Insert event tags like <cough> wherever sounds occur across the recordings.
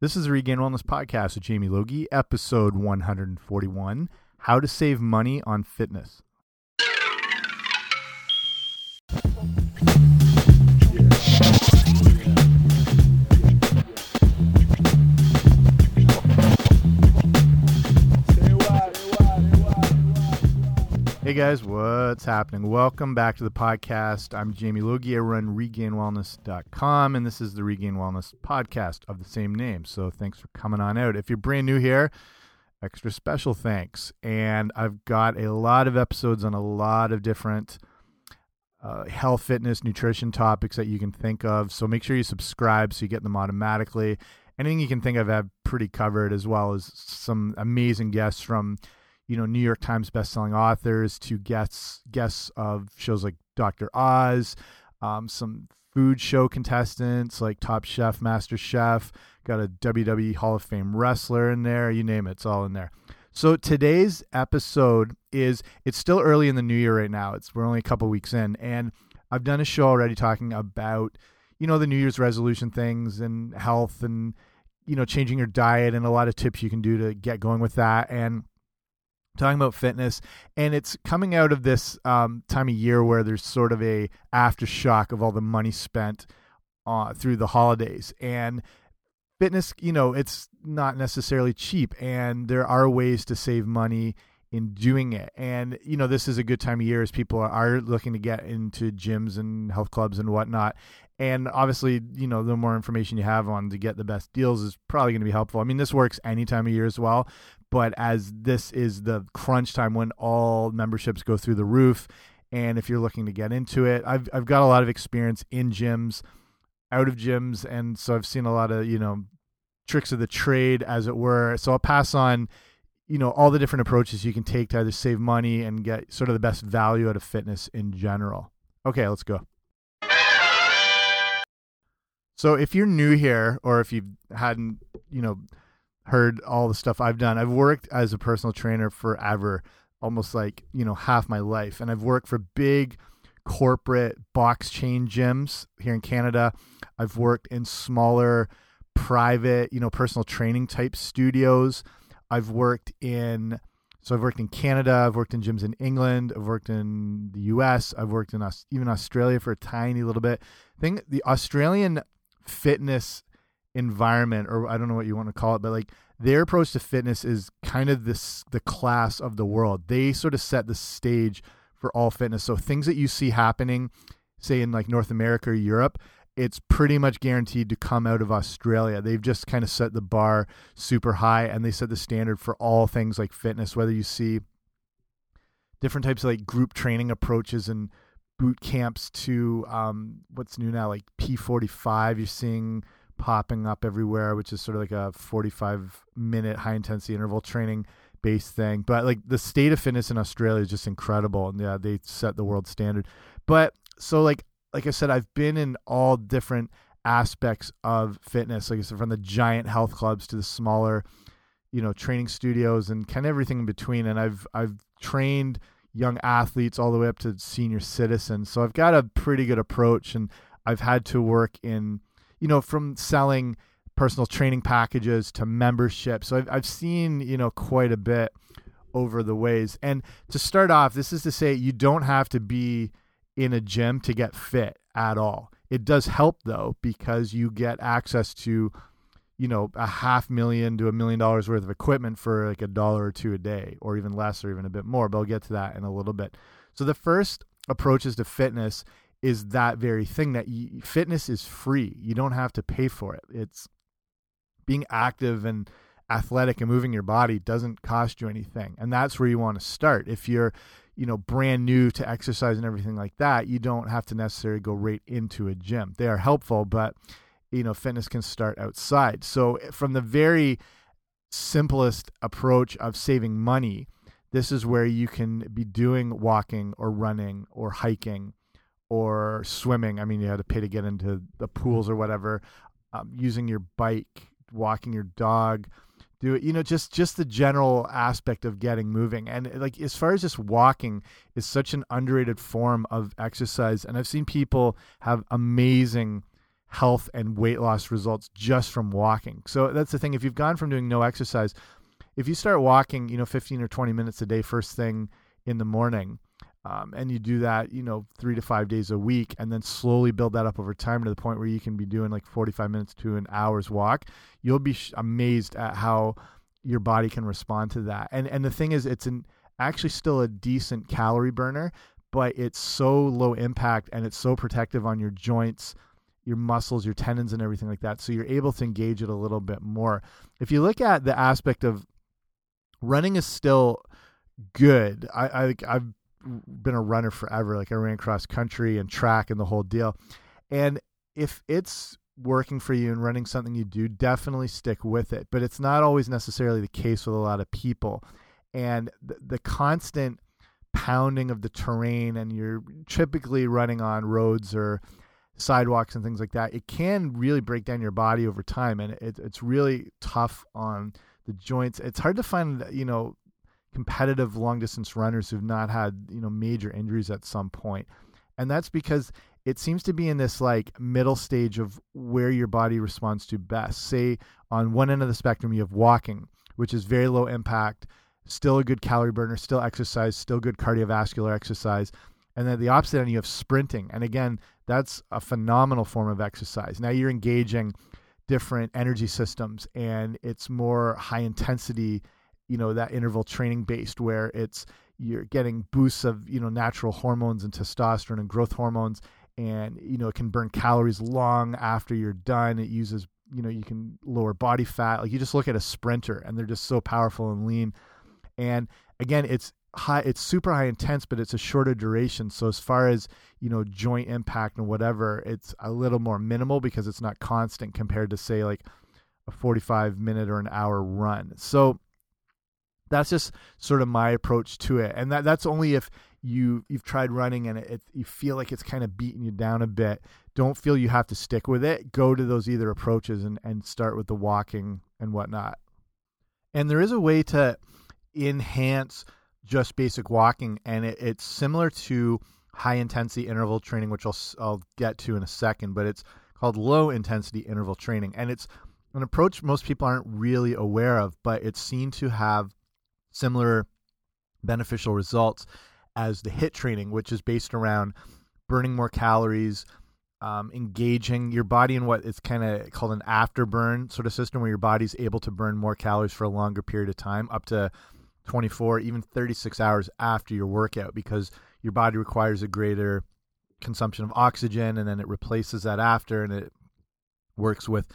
This is the Regained Wellness Podcast with Jamie Logie, episode 141 How to Save Money on Fitness. Hey guys, what's happening? Welcome back to the podcast. I'm Jamie Logie. I run regainedwellness.com, and this is the Regained Wellness podcast of the same name. So thanks for coming on out. If you're brand new here, extra special thanks. And I've got a lot of episodes on a lot of different uh, health, fitness, nutrition topics that you can think of. So make sure you subscribe so you get them automatically. Anything you can think of, I've pretty covered, as well as some amazing guests from you know New York Times bestselling authors to guests guests of shows like Dr. Oz, um, some food show contestants like Top Chef, Master Chef, got a WWE Hall of Fame wrestler in there, you name it, it's all in there. So today's episode is it's still early in the new year right now. It's we're only a couple weeks in and I've done a show already talking about you know the New Year's resolution things and health and you know changing your diet and a lot of tips you can do to get going with that and talking about fitness and it's coming out of this um, time of year where there's sort of a aftershock of all the money spent uh, through the holidays. And fitness you know it's not necessarily cheap and there are ways to save money in doing it. And you know this is a good time of year as people are looking to get into gyms and health clubs and whatnot. And obviously you know the more information you have on to get the best deals is probably going to be helpful. I mean this works any time of year as well but as this is the crunch time when all memberships go through the roof and if you're looking to get into it i've i've got a lot of experience in gyms out of gyms and so i've seen a lot of you know tricks of the trade as it were. So i'll pass on you know all the different approaches you can take to either save money and get sort of the best value out of fitness in general. Okay let's go. So if you're new here or if you hadn't you know heard all the stuff I've done. I've worked as a personal trainer forever, almost like, you know, half my life. And I've worked for big corporate box chain gyms here in Canada. I've worked in smaller private, you know, personal training type studios. I've worked in so I've worked in Canada, I've worked in gyms in England, I've worked in the US, I've worked in us even Australia for a tiny little bit. I think the Australian fitness environment or I don't know what you want to call it, but like their approach to fitness is kind of this the class of the world. They sort of set the stage for all fitness. So things that you see happening, say in like North America or Europe, it's pretty much guaranteed to come out of Australia. They've just kind of set the bar super high and they set the standard for all things like fitness, whether you see different types of like group training approaches and boot camps to um, what's new now, like F45. You're seeing popping up everywhere, which is sort of like a 45 minute high intensity interval training based thing. But like the state of fitness in Australia is just incredible. And yeah, they set the world standard. But so like like I said, I've been in all different aspects of fitness. Like I said, from the giant health clubs to the smaller, you know, training studios and kind of everything in between. And I've I've trained young athletes all the way up to senior citizens. So I've got a pretty good approach and I've had to work in you know, from selling personal training packages to membership. So I've, I've seen, you know, quite a bit over the ways. And to start off, this is to say you don't have to be in a gym to get fit at all. It does help though, because you get access to, you know, a half million to a million dollars worth of equipment for like a dollar or two a day, or even less, or even a bit more. But I'll get to that in a little bit. So the first approaches to fitness is that very thing that you, fitness is free. You don't have to pay for it. It's being active and athletic and moving your body doesn't cost you anything. And that's where you want to start. If you're, you know, brand new to exercise and everything like that, you don't have to necessarily go right into a gym. They are helpful, but you know, fitness can start outside. So eh, from the very simplest approach of saving money, this is where you can be doing walking or running or hiking or swimming. I mean, you had to pay to get into the pools or whatever. Um, using your bike, walking your dog, do it. You know, just just the general aspect of getting moving. And like as far as just walking is such an underrated form of exercise. And I've seen people have amazing health and weight loss results just from walking. So that's the thing. If you've gone from doing no exercise, if you start walking, you know, 15 or 20 minutes a day, first thing in the morning, um, and you do that, you know, three to five days a week, and then slowly build that up over time to the point where you can be doing like 45 minutes to an hour's walk, you'll be amazed at how your body can respond to that. And and the thing is, it's an actually still a decent calorie burner, but it's so low impact and it's so protective on your joints, your muscles, your tendons, and everything like that. So you're able to engage it a little bit more. If you look at the aspect of running is still good. I, I I've been a runner forever. Like I ran cross country and track and the whole deal. And if it's working for you and running something you do, definitely stick with it. But it's not always necessarily the case with a lot of people. And the, the constant pounding of the terrain, and you're typically running on roads or sidewalks and things like that, it can really break down your body over time. And it, it's really tough on the joints. It's hard to find, you know, competitive long distance runners who've not had you know major injuries at some point. And that's because it seems to be in this like middle stage of where your body responds to best. Say on one end of the spectrum you have walking which is very low impact still a good calorie burner still exercise still good cardiovascular exercise. And then the opposite end you have sprinting. And again that's a phenomenal form of exercise. Now you're engaging different energy systems and it's more high intensity you know that interval training based where it's you're getting boosts of you know natural hormones and testosterone and growth hormones. And you know it can burn calories long after you're done. It uses you know you can lower body fat. Like you just look at a sprinter and they're just so powerful and lean. And again it's high it's super high intense but it's a shorter duration. So as far as you know joint impact and whatever it's a little more minimal because it's not constant compared to say like a 45 minute or an hour run. So that's just sort of my approach to it. And that that's only if you you've tried running and it, it, you feel like it's kind of beating you down a bit. Don't feel you have to stick with it. Go to those either approaches and and start with the walking and whatnot. And there is a way to enhance just basic walking and it, it's similar to high intensity interval training which I'll, I'll get to in a second but it's called low intensity interval training. And it's an approach most people aren't really aware of but it's seen to have similar beneficial results as the HIIT training, which is based around burning more calories, um, engaging your body in what is kind of called an afterburn sort of system where your body's able to burn more calories for a longer period of time, up to 24, even 36 hours after your workout, because your body requires a greater consumption of oxygen and then it replaces that after and it works with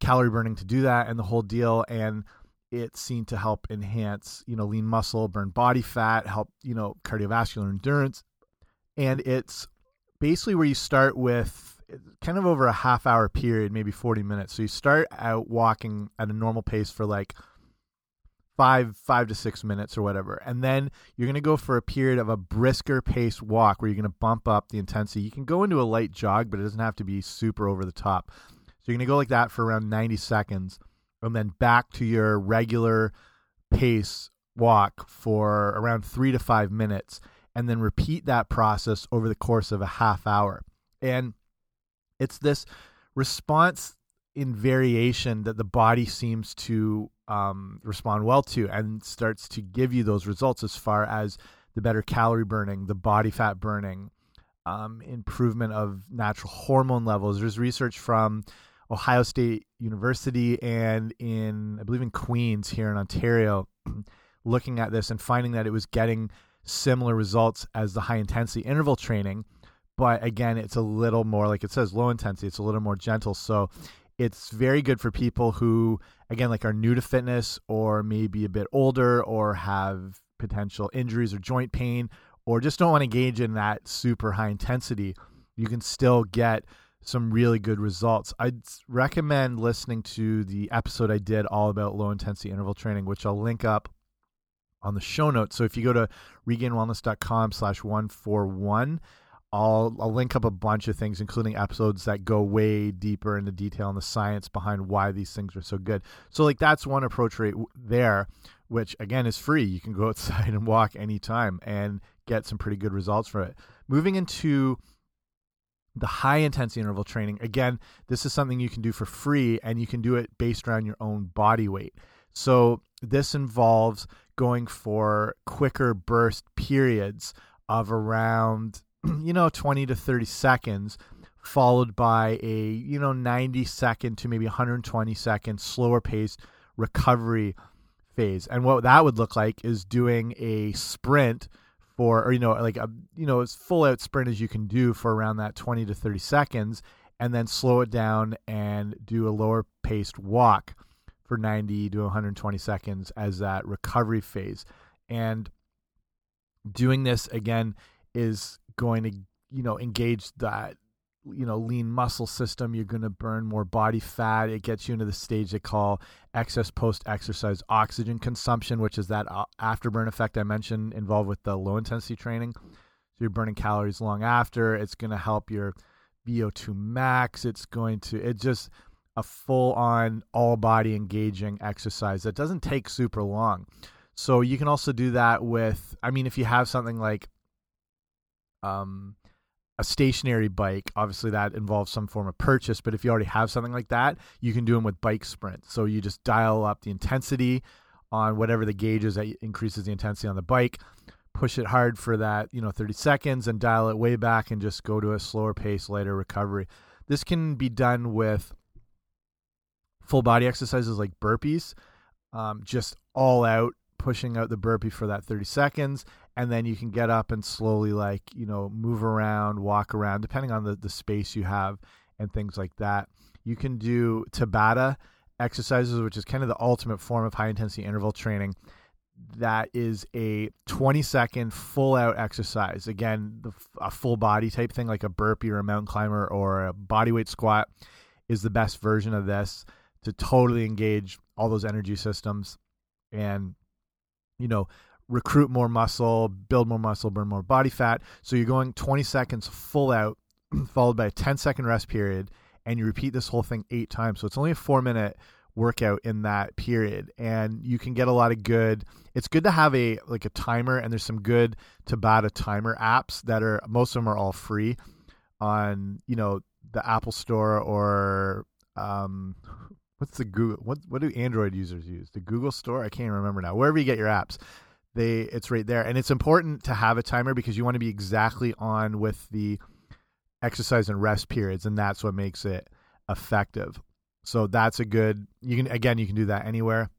calorie burning to do that and the whole deal. And it's seen to help enhance, you know, lean muscle, burn body fat, help, you know, cardiovascular endurance. And it's basically where you start with kind of over a half hour period, maybe 40 minutes. So you start out walking at a normal pace for like five, five to six minutes or whatever. And then you're going to go for a period of a brisker pace walk where you're going to bump up the intensity. You can go into a light jog, but it doesn't have to be super over the top. So you're going to go like that for around 90 seconds and then back to your regular pace walk for around three to five minutes, and then repeat that process over the course of a half hour. And it's this response in variation that the body seems to um, respond well to and starts to give you those results as far as the better calorie burning, the body fat burning, um, improvement of natural hormone levels. There's research from Ohio State University and in I believe in Queen's here in Ontario <clears throat> looking at this and finding that it was getting similar results as the high intensity interval training. But again it's a little more like it says low intensity. It's a little more gentle. So it's very good for people who again like are new to fitness or maybe a bit older or have potential injuries or joint pain or just don't want to engage in that super high intensity. You can still get some really good results. I'd recommend listening to the episode I did all about low intensity interval training, which I'll link up on the show notes. So if you go to regainedwellness.com slash 141, I'll, I'll link up a bunch of things, including episodes that go way deeper into detail on the science behind why these things are so good. So like that's one approach right there, which again is free. You can go <laughs> outside and walk anytime and get some pretty good results from it. Moving into the high intensity interval training, again, this is something you can do for free and you can do it based around your own body weight. So this involves going for quicker burst periods of around, <clears throat> you know, 20 to 30 seconds, followed by a, you know, 90 second to maybe 120 second slower paced recovery phase. And what that would look like is doing a sprint for or you know like a you know as full out sprint as you can do for around that 20 to 30 seconds and then slow it down and do a lower paced walk for 90 to 120 seconds as that recovery phase. And doing this again is going to you know engage that you know lean muscle system you're going to burn more body fat it gets you into the stage they call excess post exercise oxygen consumption which is that uh, afterburn effect i mentioned involved with the low intensity training. So you're burning calories long after it's going to help your vo2 max it's going to it just a full on all body engaging exercise that doesn't take super long. So you can also do that with i mean if you have something like um a stationary bike, obviously that involves some form of purchase. But if you already have something like that, you can do them with bike sprint. So you just dial up the intensity on whatever the gauge is that increases the intensity on the bike, push it hard for that, you know, 30 seconds and dial it way back and just go to a slower pace, later recovery. This can be done with full body exercises like burpees, um, just all out pushing out the burpee for that 30 seconds and then you can get up and slowly like you know move around walk around depending on the, the space you have and things like that. You can do tabata exercises which is kind of the ultimate form of high intensity interval training. That is a 20 second full out exercise. Again the, a full body type thing like a burpee or a mountain climber or a body weight squat is the best version of this to totally engage all those energy systems. And you know recruit more muscle, build more muscle, burn more body fat. So you're going 20 seconds full out, <clears throat> followed by a 10 second rest period, and you repeat this whole thing eight times. So it's only a four minute workout in that period and you can get a lot of good it's good to have a like a timer and there's some good tabata timer apps that are most of them are all free on you know the apple store or um what's the google what what do android users use the google store i can't remember now wherever you get your apps they it's right there. And it's important to have a timer because you want to be exactly on with the exercise and rest periods and that's what makes it effective. So that's a good you can again you can do that anywhere.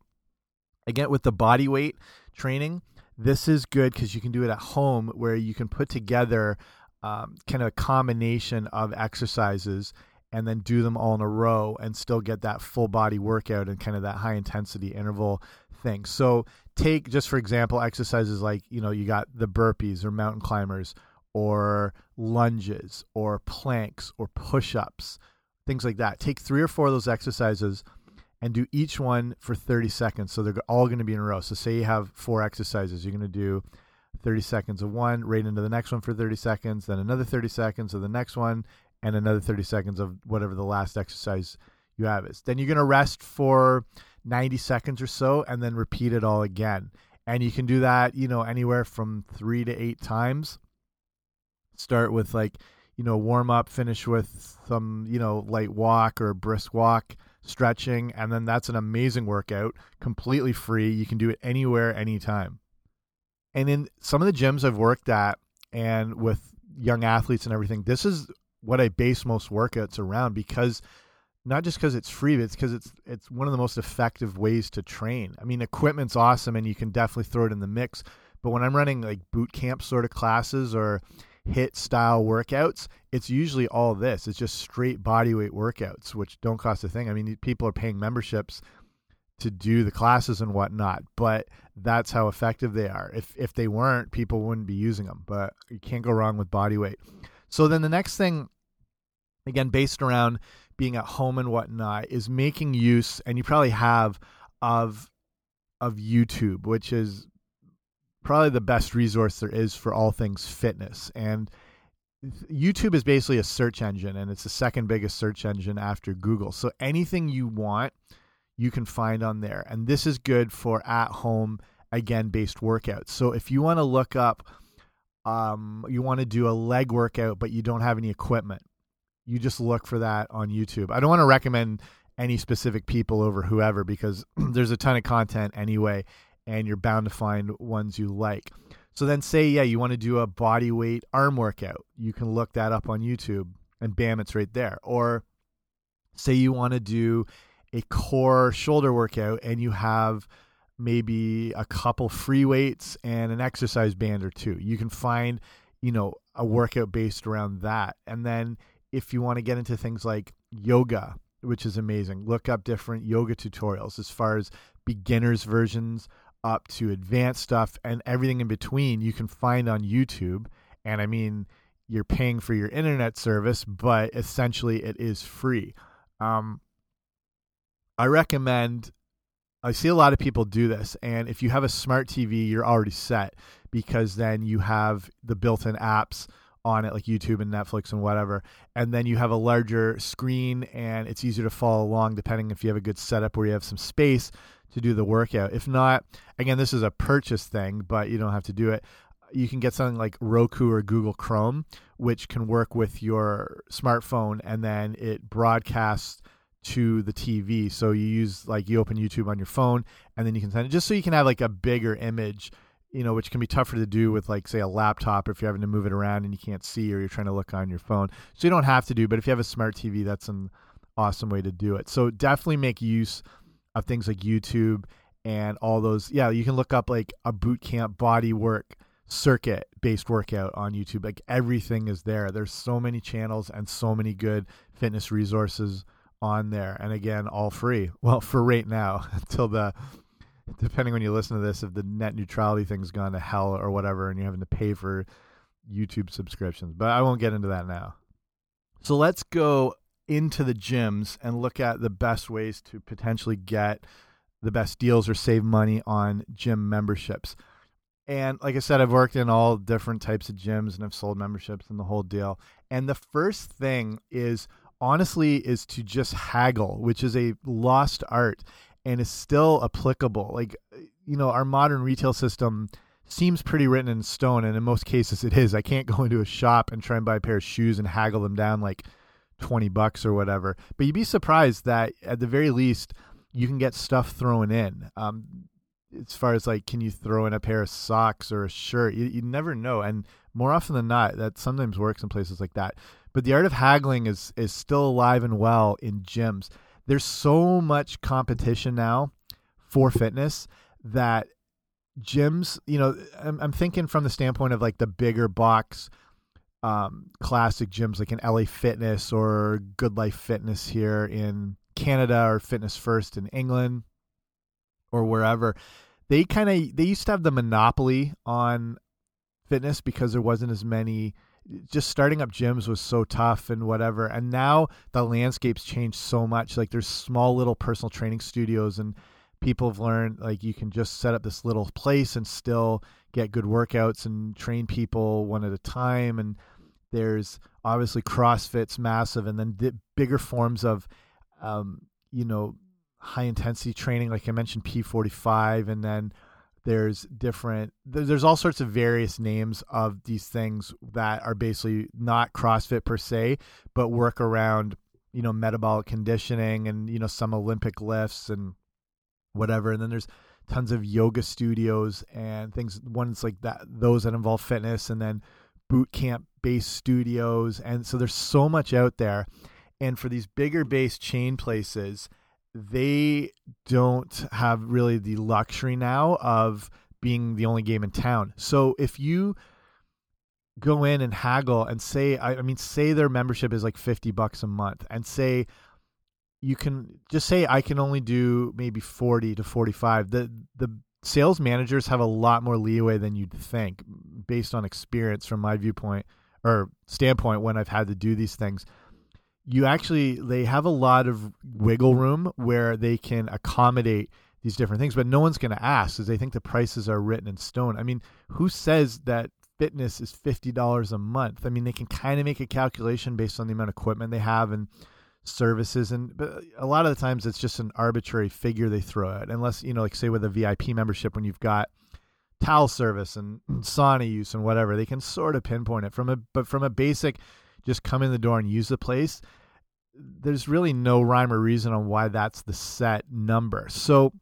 Again with the body weight training this is good because you can do it at home where you can put together um, kind of a combination of exercises and then do them all in a row and still get that full body workout and kind of that high intensity interval thing. So take just for example exercises like you know you got the burpees or mountain climbers or lunges or planks or push-ups things like that. Take three or four of those exercises and do each one for 30 seconds. So they're all going to be in a row. So say you have four exercises. You're going to do 30 seconds of one right into the next one for 30 seconds then another 30 seconds of the next one and another 30 seconds of whatever the last exercise you have is. Then you're going to rest for 90 seconds or so and then repeat it all again. And you can do that, you know, anywhere from three to eight times. Start with like, you know, warm up, finish with some, you know, light walk or brisk walk, stretching, and then that's an amazing workout, completely free. You can do it anywhere, anytime. And in some of the gyms I've worked at and with young athletes and everything, this is what I base most workouts around because not just because it's free, but it's because it's it's one of the most effective ways to train. I mean, equipment's awesome, and you can definitely throw it in the mix. But when I'm running like boot camp sort of classes or hit style workouts, it's usually all this. It's just straight body weight workouts, which don't cost a thing. I mean, people are paying memberships to do the classes and whatnot, but that's how effective they are. If if they weren't, people wouldn't be using them. But you can't go wrong with body weight. So then the next thing, again, based around being at home and whatnot is making use, and you probably have, of of YouTube, which is probably the best resource there is for all things fitness. And YouTube is basically a search engine, and it's the second biggest search engine after Google. So anything you want, you can find on there. And this is good for at home, again, based workouts. So if you want to look up, um, you want to do a leg workout, but you don't have any equipment, you just look for that on YouTube. I don't want to recommend any specific people over whoever because <clears throat> there's a ton of content anyway, and you're bound to find ones you like. So then, say, yeah, you want to do a body weight arm workout. You can look that up on YouTube, and bam, it's right there. Or say you want to do a core shoulder workout and you have maybe a couple free weights and an exercise band or two. You can find, you know, a workout based around that. And then if you want to get into things like yoga, which is amazing, look up different yoga tutorials as far as beginners versions up to advanced stuff and everything in between you can find on YouTube. And I mean, you're paying for your internet service, but essentially it is free. Um, I recommend. I see a lot of people do this, and if you have a smart TV, you're already set because then you have the built-in apps on it, like YouTube and Netflix and whatever, and then you have a larger screen, and it's easier to follow along depending if you have a good setup where you have some space to do the workout. If not, again, this is a purchase thing, but you don't have to do it. You can get something like Roku or Google Chrome, which can work with your smartphone, and then it broadcasts to the TV. So you use like you open YouTube on your phone and then you can send it just so you can have like a bigger image, you know, which can be tougher to do with like say a laptop if you're having to move it around and you can't see or you're trying to look on your phone. So you don't have to do, but if you have a smart TV, that's an awesome way to do it. So definitely make use of things like YouTube and all those. Yeah, you can look up like a boot camp body work circuit based workout on YouTube. Like everything is there. There's so many channels and so many good fitness resources on there. And again, all free. <laughs> Well, for right now, <laughs> until the depending when you listen to this, if the net neutrality thing's gone to hell or whatever, and you're having to pay for YouTube subscriptions. But I won't get into that now. So let's go into the gyms and look at the best ways to potentially get the best deals or save money on gym memberships. And like I said, I've worked in all different types of gyms and I've sold memberships and the whole deal. And the first thing is honestly is to just haggle, which is a lost art and is still applicable. Like, you know, our modern retail system seems pretty written in stone, and in most cases it is. I can't go into a shop and try and buy a pair of shoes and haggle them down like 20 bucks or whatever. But you'd be surprised that at the very least, you can get stuff thrown in. Um, as far as like, can you throw in a pair of socks or a shirt? You, you never know. And more often than not, that sometimes works in places like that. But the art of haggling is is still alive and well in gyms. There's so much competition now for fitness that gyms, you know, I'm, I'm thinking from the standpoint of like the bigger box um, classic gyms like in LA Fitness or GoodLife Fitness here in Canada or Fitness First in England or wherever. They kind of they used to have the monopoly on fitness because there wasn't as many just starting up gyms was so tough and whatever. And now the landscape's changed so much. Like there's small little personal training studios and people have learned like you can just set up this little place and still get good workouts and train people one at a time. And there's obviously CrossFit's massive and then the bigger forms of, um, you know, high intensity training. Like I mentioned, F45 and then there's different there's all sorts of various names of these things that are basically not crossfit per se but work around you know metabolic conditioning and you know some olympic lifts and whatever. And then there's tons of yoga studios and things ones like that those that involve fitness and then boot camp based studios. And so there's so much out there. And for these bigger based chain places they don't have really the luxury now of being the only game in town. So if you go in and haggle and say I, I, mean say their membership is like 50 bucks a month and say you can just say I can only do maybe 40 to 45 the the sales managers have a lot more leeway than you'd think based on experience from my viewpoint or standpoint when I've had to do these things you actually they have a lot of wiggle room where they can accommodate these different things but no one's going to ask because they think the prices are written in stone. I mean who says that fitness is $50 a month? I mean they can kind of make a calculation based on the amount of equipment they have and services and but a lot of the times it's just an arbitrary figure they throw out unless you know like say with a vip membership when you've got towel service and sauna use and whatever they can sort of pinpoint it from a but from a basic just come in the door and use the place, there's really no rhyme or reason on why that's the set number. So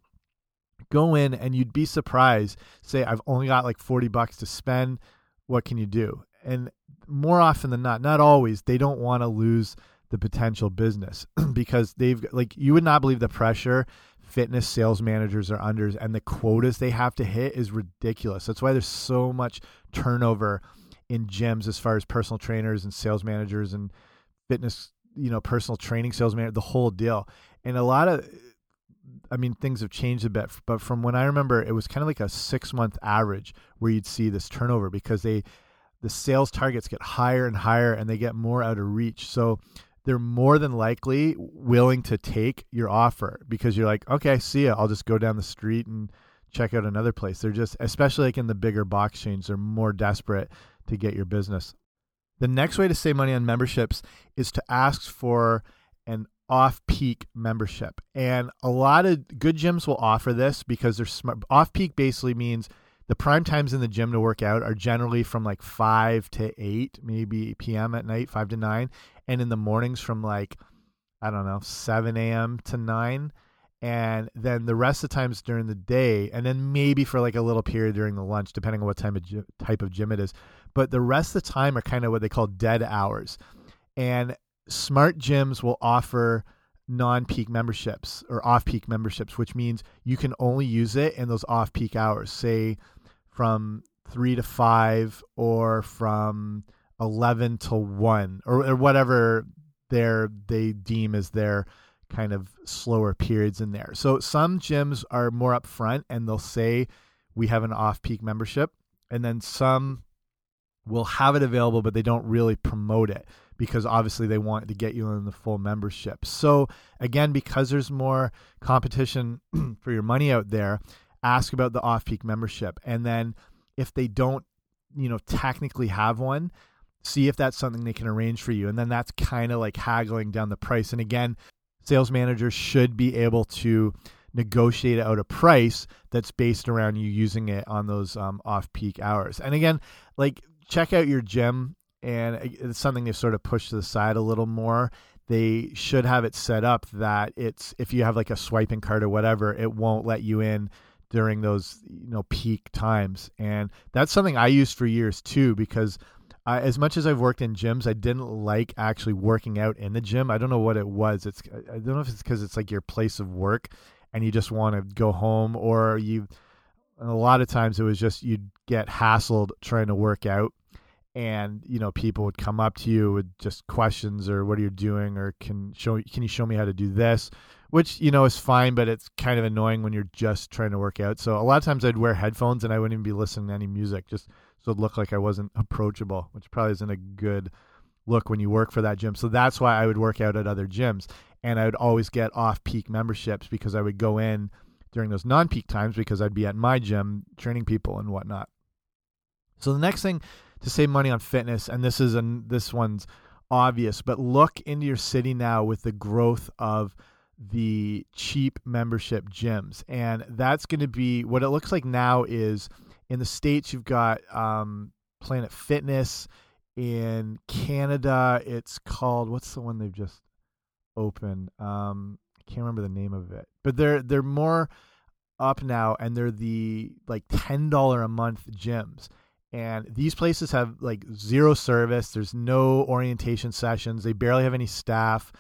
go in and you'd be surprised. Say, I've only got like 40 bucks to spend. What can you do? And more often than not, not always, they don't want to lose the potential business <clears throat> because they've like you would not believe the pressure fitness sales managers are under and the quotas they have to hit is ridiculous. That's why there's so much turnover in gyms as far as personal trainers and sales managers and fitness, you know, personal training sales manager, the whole deal. And a lot of I mean, things have changed a bit, but from when I remember, it was kind of like a six month average where you'd see this turnover because they, the sales targets get higher and higher and they get more out of reach. So they're more than likely willing to take your offer because you're like, okay, I see ya. I'll just go down the street and check out another place. They're just, especially like in the bigger box chains, they're more desperate to get your business. The next way to save money on memberships is to ask for an off peak membership. And a lot of good gyms will offer this because they're smart. Off peak basically means the prime times in the gym to work out are generally from like 5 to 8 maybe p.m at night 5 to 9 and in the mornings from like i don't know 7 a.m to 9 and then the rest of the times during the day and then maybe for like a little period during the lunch depending on what time of type of gym it is. But the rest of the time are kind of what they call dead hours. And smart gyms will offer non-peak memberships or off-peak memberships which means you can only use it in those off-peak hours say from 3 to 5 or from 11 to 1 or, or whatever their they deem as their kind of slower periods in there. So some gyms are more upfront and they'll say we have an off-peak membership and then some will have it available but they don't really promote it because obviously they want to get you in the full membership. So again because there's more competition <clears throat> for your money out there, ask about the off-peak membership and then if they don't, you know, technically have one, see if that's something they can arrange for you. And then that's kind of like haggling down the price. And again, sales managers should be able to negotiate out a price that's based around you using it on those um, off peak hours. And again, like check out your gym, and it's something they've sort of pushed to the side a little more. They should have it set up that it's if you have like a swiping card or whatever, it won't let you in during those you know peak times. And that's something I used for years too because I, as much as I've worked in gyms, I didn't like actually working out in the gym. I don't know what it was. It's I don't know if it's because it's like your place of work, and you just want to go home, or you. a lot of times it was just you'd get hassled trying to work out, and you know people would come up to you with just questions or what are you doing or can show can you show me how to do this, which you know is fine, but it's kind of annoying when you're just trying to work out. So a lot of times I'd wear headphones and I wouldn't even be listening to any music just so it looked like I wasn't approachable, which probably isn't a good look when you work for that gym. So that's why I would work out at other gyms. And I would always get off peak memberships because I would go in during those non peak times because I'd be at my gym training people and whatnot. So the next thing to save money on fitness, and this is an this one's obvious, but look into your city now with the growth of the cheap membership gyms. And that's going to be what it looks like now is in the states you've got um, Planet Fitness. In Canada, it's called what's the one they've just opened? Um, I can't remember the name of it, but they're they're more up now, and they're the like ten dollar a month gyms. And these places have like zero service. There's no orientation sessions. They barely have any staff.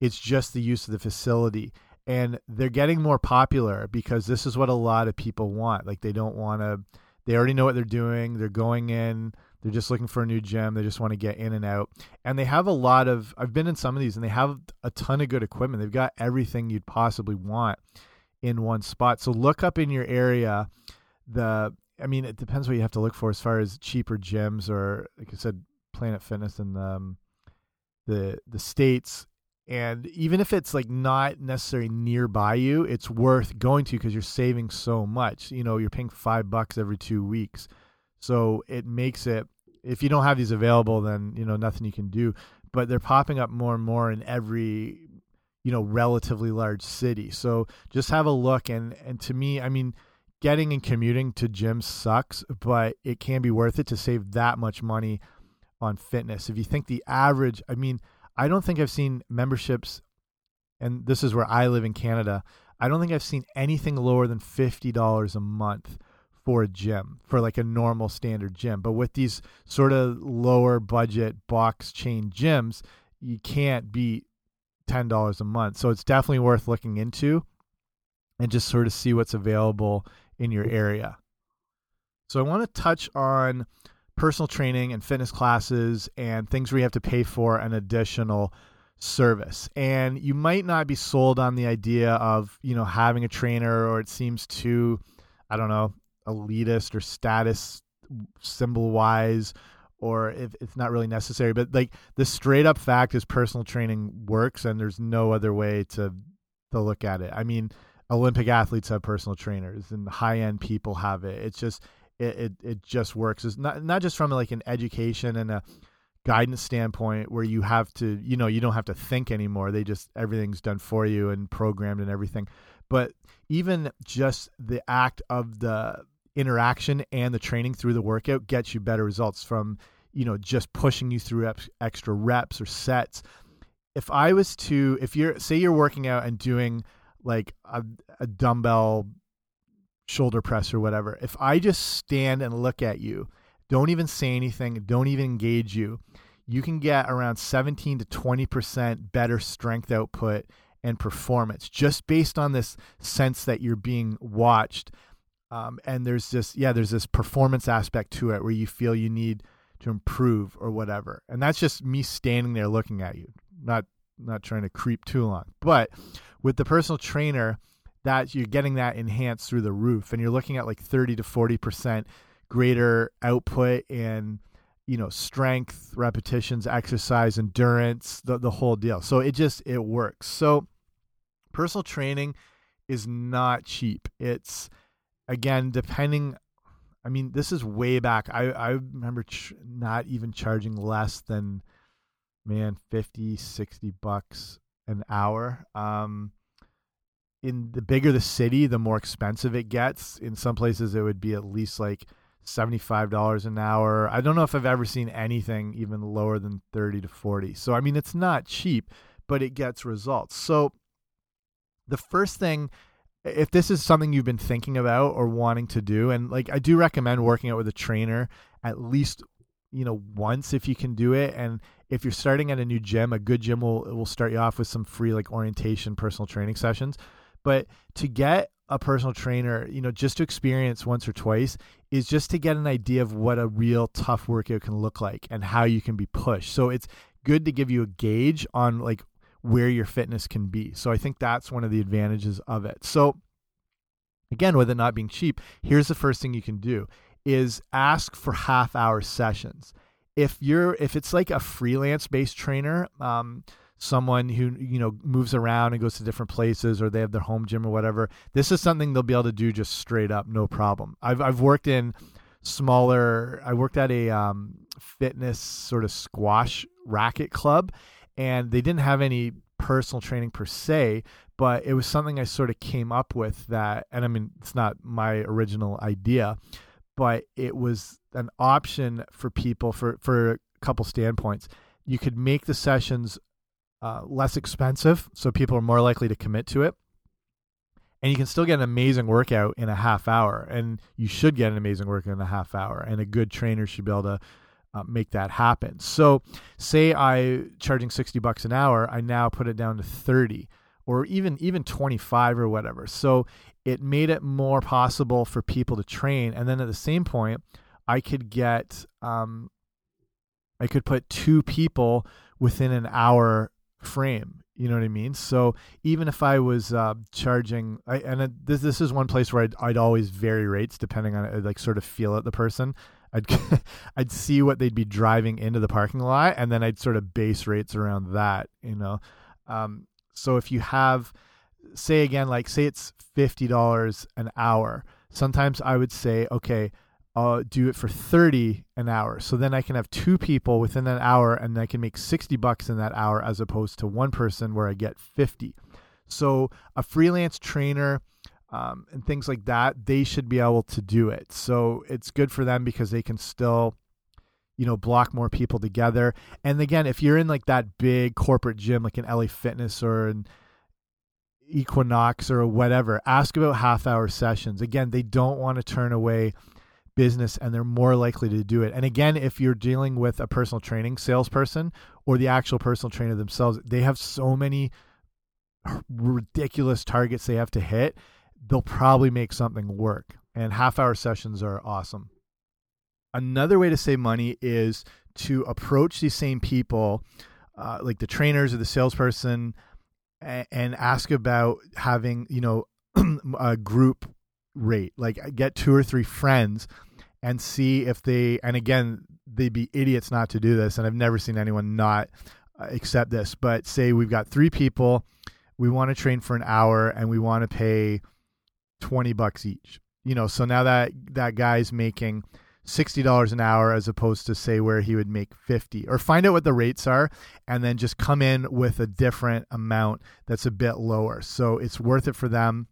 It's just the use of the facility and they're getting more popular because this is what a lot of people want. Like they don't want to they already know what they're doing. They're going in, they're just looking for a new gym. They just want to get in and out. And they have a lot of I've been in some of these and they have a ton of good equipment. They've got everything you'd possibly want in one spot. So look up in your area the I mean it depends what you have to look for as far as cheaper gyms or like I said Planet Fitness and um, the the states and even if it's like not necessarily nearby you it's worth going to because you're saving so much. You know you're paying five bucks every two weeks. So it makes it if you don't have these available then you know nothing you can do. But they're popping up more and more in every you know relatively large city. So just have a look. And and to me i mean getting and commuting to gyms sucks but it can be worth it to save that much money on fitness. If you think the average, I mean, I don't think I've seen memberships, and this is where I live in Canada. I don't think I've seen anything lower than $50 a month for a gym, for like a normal standard gym. But with these sort of lower budget box chain gyms, you can't beat $10 a month. So it's definitely worth looking into and just sort of see what's available in your area. So I want to touch on personal training and fitness classes and things where you have to pay for an additional service. And you might not be sold on the idea of, you know, having a trainer or it seems too, I don't know, elitist or status symbol wise or if it's not really necessary. But like the straight up fact is personal training works and there's no other way to to look at it. I mean, Olympic athletes have personal trainers and high end people have it. It's just it, it, it just works. It's not not just from like an education and a guidance standpoint where you have to you know you don't have to think anymore. They just everything's done for you and programmed and everything. But even just the act of the interaction and the training through the workout gets you better results from you know just pushing you through extra reps or sets. If I was to if you're say you're working out and doing like a, a dumbbell shoulder press or whatever, if I just stand and look at you, don't even say anything, don't even engage you, you can get around 17 to 20% better strength output and performance just based on this sense that you're being watched. Um, and there's this, yeah, there's this performance aspect to it where you feel you need to improve or whatever. And that's just me standing there looking at you, not not trying to creep too long. But with the personal trainer, that you're getting that enhanced through the roof and you're looking at like 30 to 40% greater output and you know strength repetitions exercise endurance the, the whole deal. So it just it works. So personal training is not cheap. It's again depending i mean this is way back. I i remember not even charging less than man 50 60 bucks an hour. Um in the bigger the city, the more expensive it gets. In some places, it would be at least like $75 an hour. I don't know if I've ever seen anything even lower than 30 to 40. So, I mean, it's not cheap, but it gets results. So, the first thing, if this is something you've been thinking about or wanting to do, and like I do recommend working out with a trainer at least you know once if you can do it and if you're starting at a new gym a good gym will will start you off with some free like orientation personal training sessions but to get a personal trainer, you know, just to experience once or twice is just to get an idea of what a real tough workout can look like and how you can be pushed. So it's good to give you a gauge on like where your fitness can be. So I think that's one of the advantages of it. So again, with it not being cheap, here's the first thing you can do is ask for half hour sessions. If you're if it's like a freelance based trainer, um, someone who you know moves around and goes to different places or they have their home gym or whatever this is something they'll be able to do just straight up no problem. I've i've worked in smaller i worked at a um, fitness sort of squash racket club and they didn't have any personal training per se but it was something i sort of came up with that and i mean it's not my original idea but it was an option for people for for a couple standpoints. You could make the sessions uh, less expensive, so people are more likely to commit to it. And you can still get an amazing workout in a half hour, and you should get an amazing workout in a half hour. And a good trainer should be able to uh, make that happen. So, say I charging sixty bucks an hour, I now put it down to thirty, or even even twenty five or whatever. So it made it more possible for people to train, and then at the same point, I could get um, I could put two people within an hour frame you know what i mean? So even if i was uh, charging I, and it, this this is one place where I'd, I'd always vary rates depending on I'd like sort of feel at the person. I'd <laughs> i'd see what they'd be driving into the parking lot and then i'd sort of base rates around that you know? Um, so if you have say again like say it's $50 an hour sometimes i would say okay I'll do it for 30 an hour. So then I can have two people within an hour and I can make 60 bucks in that hour as opposed to one person where I get 50. So a freelance trainer um, and things like that, they should be able to do it. So it's good for them because they can still, you know block more people together and again if you're in like that big corporate gym like an la fitness or an equinox or whatever ask about half hour sessions again they don't want to turn away business and they're more likely to do it. And again if you're dealing with a personal training salesperson or the actual personal trainer themselves they have so many ridiculous targets they have to hit they'll probably make something work. And half hour sessions are awesome. Another way to save money is to approach these same people, uh, like the trainers or the salesperson, and, and ask about having, you know, <clears throat> a group rate. Like get two or three friends and see if they, and again, they'd be idiots not to do this. And I've never seen anyone not uh, accept this. But say we've got three people, we want to train for an hour and we want to pay 20 bucks each. You know, so now that that guy's making $60 an hour as opposed to say where he would make 50 or find out what the rates are and then just come in with a different amount that's a bit lower so it's worth it for them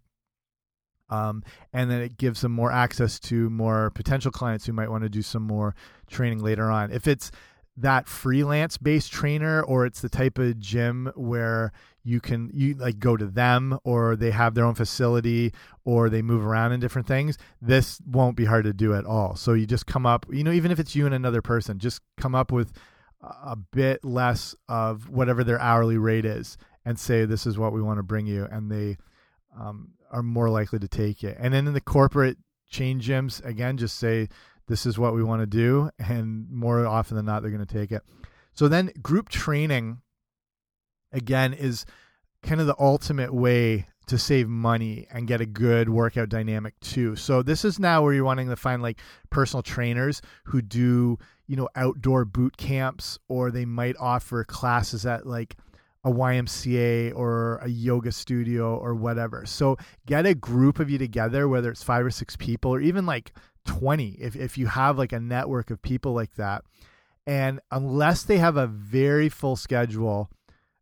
um, and then it gives them more access to more potential clients who might want to do some more training later on. If it's that freelance based trainer or it's the type of gym where you can you like go to them or they have their own facility or they move around in different things this won't be hard to do at all. So you just come up you know even if it's you and another person just come up with a bit less of whatever their hourly rate is and say this is what we want to bring you and they um, are more likely to take it and then in the corporate chain gyms again just say this is what we want to do <laughs> and more often than not they're going to take it so then group training again is kind of the ultimate way to save money and get a good workout dynamic too. So this is now where you're wanting to find like personal trainers who do, you know, outdoor boot camps or they might offer classes at like a YMCA or a yoga studio or whatever. So get a group of you together, whether it's five or six people or even like 20, if, if you have like a network of people like that. And unless they have a very full schedule,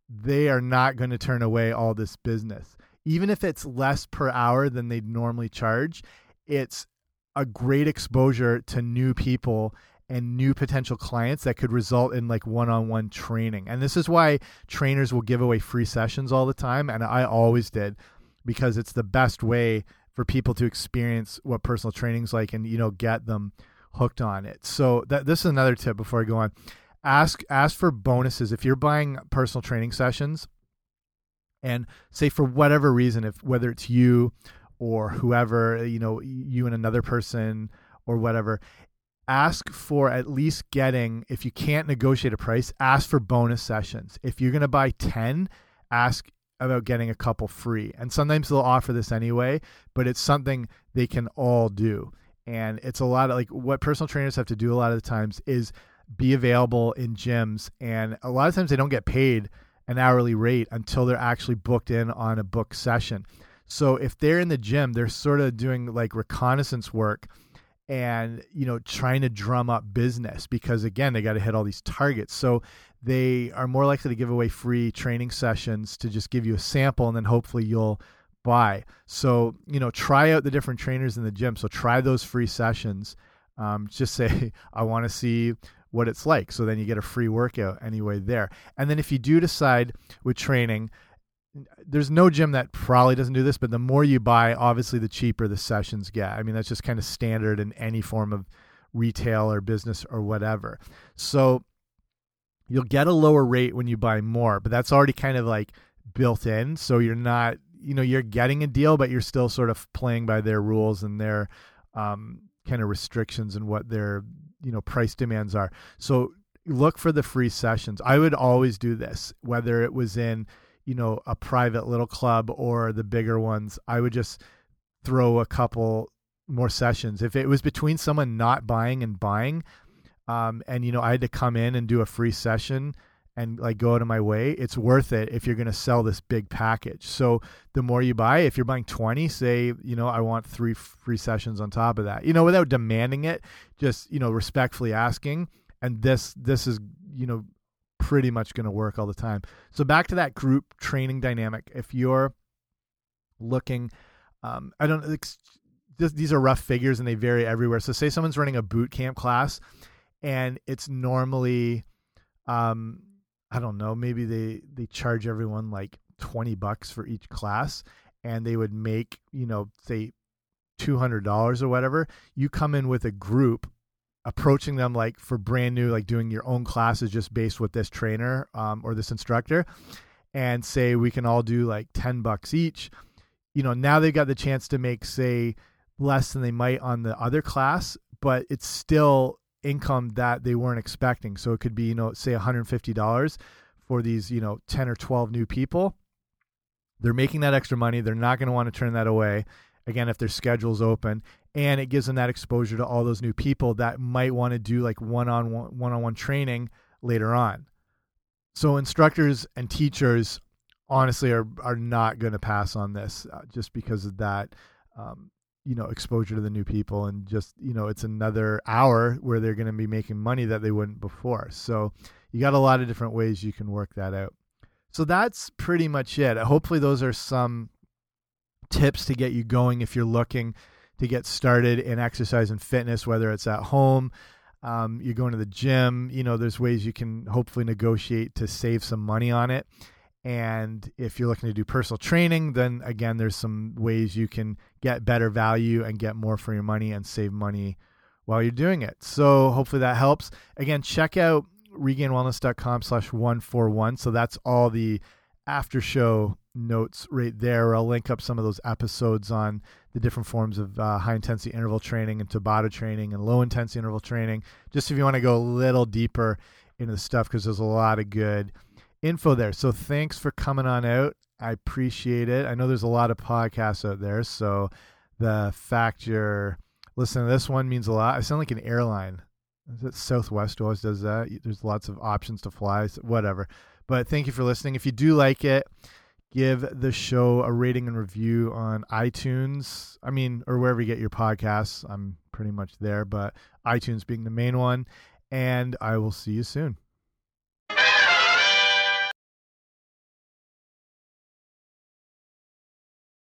they are not going to turn away all this business. Even if it's less per hour than they'd normally charge, it's a great exposure to new people and new potential clients that could result in like one-on-one -on -one training. And this is why trainers will give away free sessions all the time and I always did because it's the best way for people to experience what personal training's like and you know get them hooked on it. So that this is another tip before I go on ask ask for bonuses if you're buying personal training sessions and say for whatever reason if whether it's you or whoever you know you and another person or whatever ask for at least getting if you can't negotiate a price ask for bonus sessions if you're going to buy 10 ask about getting a couple free and sometimes they'll offer this anyway but it's something they can all do and it's a lot of like what personal trainers have to do a lot of the times is be available in gyms. And a lot of times they don't get paid an hourly rate until they're actually booked in on a book session. So if they're in the gym, they're sort of doing like reconnaissance work and you know trying to drum up business because again they got to hit all these targets so they are more likely to give away free training sessions to just give you a sample and then hopefully you'll buy so you know try out the different trainers in the gym so try those free sessions um, just say <laughs> i want to see what it's like. So then you get a free workout anyway there. And then if you do decide with training, there's no gym that probably doesn't do this, but the more you buy, obviously the cheaper the sessions get. I mean, that's just kind of standard in any form of retail or business or whatever. So you'll get a lower rate when you buy more, but that's already kind of like built in. So you're not, you know, you're getting a deal, but you're still sort of playing by their rules and their um, kind of restrictions and what they're you know price demands are. So look for the free sessions. I would always do this, whether it was in you know a private little club or the bigger ones. I would just throw a couple more sessions. If it was between someone not buying and buying, um, and you know I had to come in and do a free session and like go out of my way, it's worth it if you're going to sell this big package. So the more you buy, if you're buying 20, say, you know, I want three free sessions on top of that, you know, without demanding it, just, you know, respectfully asking. And this, this is, you know, pretty much going to work all the time. So back to that group training dynamic. If you're looking, um, I don't, these are rough figures and they vary everywhere. So say someone's running a boot camp class and it's normally, um, I don't know, maybe they they charge everyone like twenty bucks for each class, and they would make you know say two hundred dollars or whatever. You come in with a group approaching them like for brand new like doing your own classes just based with this trainer um, or this instructor and say we can all do like 10 bucks each. You know now they've got the chance to make say less than they might on the other class but it's still income that they weren't expecting. So it could be you know say $150 for these you know 10 or 12 new people. They're making that extra money. They're not going to want to turn that away. Again if their schedule's open and it gives them that exposure to all those new people that might want to do like one-on-one one-on-one training later on. So instructors and teachers honestly are are not going to pass on this uh, just because of that um, you know exposure to the new people and just you know it's another hour where they're going to be making money that they wouldn't before. So you got a lot of different ways you can work that out. So that's pretty much it. Hopefully those are some tips to get you going if you're looking to get started in exercise and fitness, whether it's at home, um, you're going to the gym. You know, there's ways you can hopefully negotiate to save some money on it. And if you're looking to do personal training, then again, there's some ways you can get better value and get more for your money and save money while you're doing it. So hopefully that helps. Again, check out regainedwellness.com slash 141. So that's all the after show notes right there. I'll link up some of those episodes on the different forms of uh, high intensity interval training and Tabata training and low intensity interval training. Just if you want to go a little deeper into the stuff, because there's a lot of good info there. So thanks for coming on out. I appreciate it. I know there's a lot of podcasts out there, so the fact you're listening to this one means a lot. I sound like an airline. Is it Southwest always does that? There's lots of options to fly, whatever. But thank you for listening. If you do like it, give the show a rating and review on iTunes. I mean, or wherever you get your podcasts. I'm pretty much there, but iTunes being the main one. And I will see you soon.